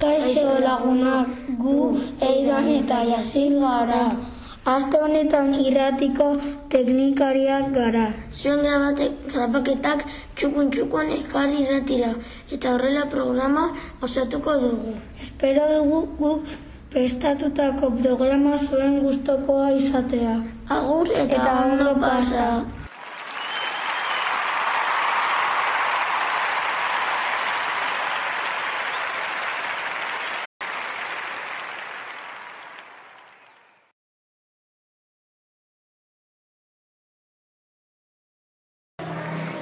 Kaixo lagunak, gu eidan eta jasil gara. Aste honetan irratiko teknikariak gara. Zuen grabate, grabaketak txukun txukun ekarri irratira eta horrela programa osatuko dugu. Espero dugu guk prestatutako programa zuen gustokoa izatea. Agur eta, ondo pasa.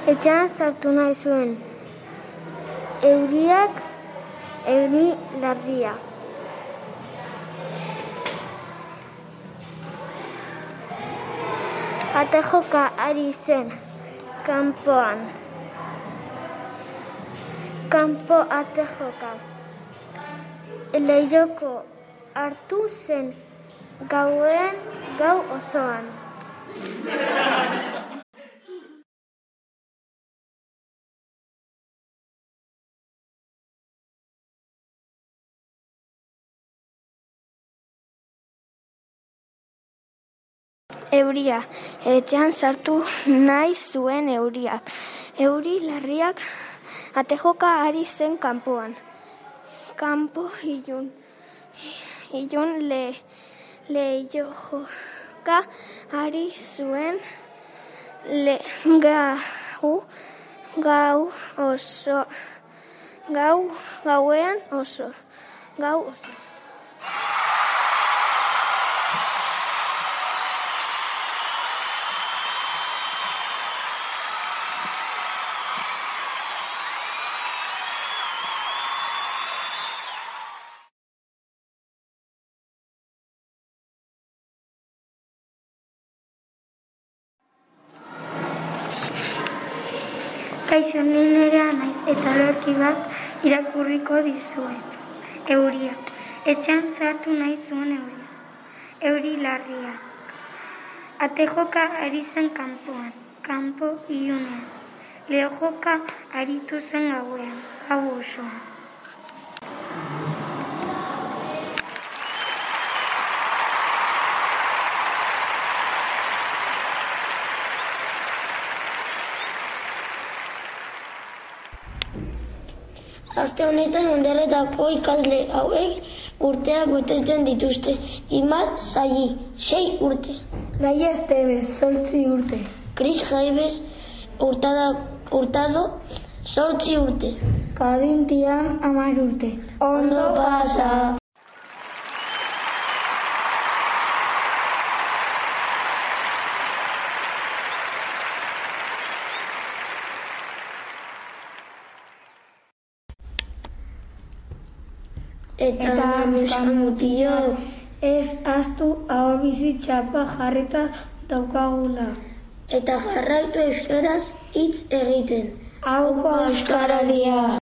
Etxean sartu nahi zuen. Euriak, euri larria. Ate joka ari zen kanpoan. Kanpo ate joka. Leiroko hartu zen gauen gau osoan. Euria, etxean sartu nahi zuen euriak. Euri larriak atejoka ari zen kanpoan. Kanpo ilun, ilun le, leiojoka ari zuen le, gau, gau oso, gau, gauean oso, gau oso. Kaixo ni nerea naiz eta lorki bat irakurriko dizuet. Euria. Etxean sartu nahi zuen euria. Euri larria. Atejoka ari zen kanpoan, kanpo ilunean. Leojoka aritu zen gauean, gau osoan. Aste honetan ondarretako ikasle hauek urteak betetzen dituzte. Imat zaili, sei urte. Laia Estebez, zortzi urte. Chris Jaimes urtada, urtado, sortzi urte. Kadin Tian, amar urte. Ondo pasa. Eta, Eta mutilok, Ez astu hau bizi txapa jarrita daukagula. eta jarraitu euskaraz hitz egiten. Hauko Euskaradia.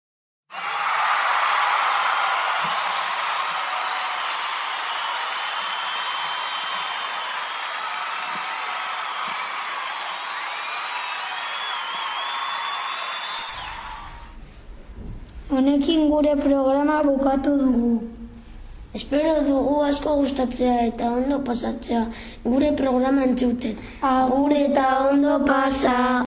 Honekin gure programa bukatu dugu. Espero dugu asko gustatzea eta ondo pasatzea gure programa entzuten. Agur eta ondo pasa!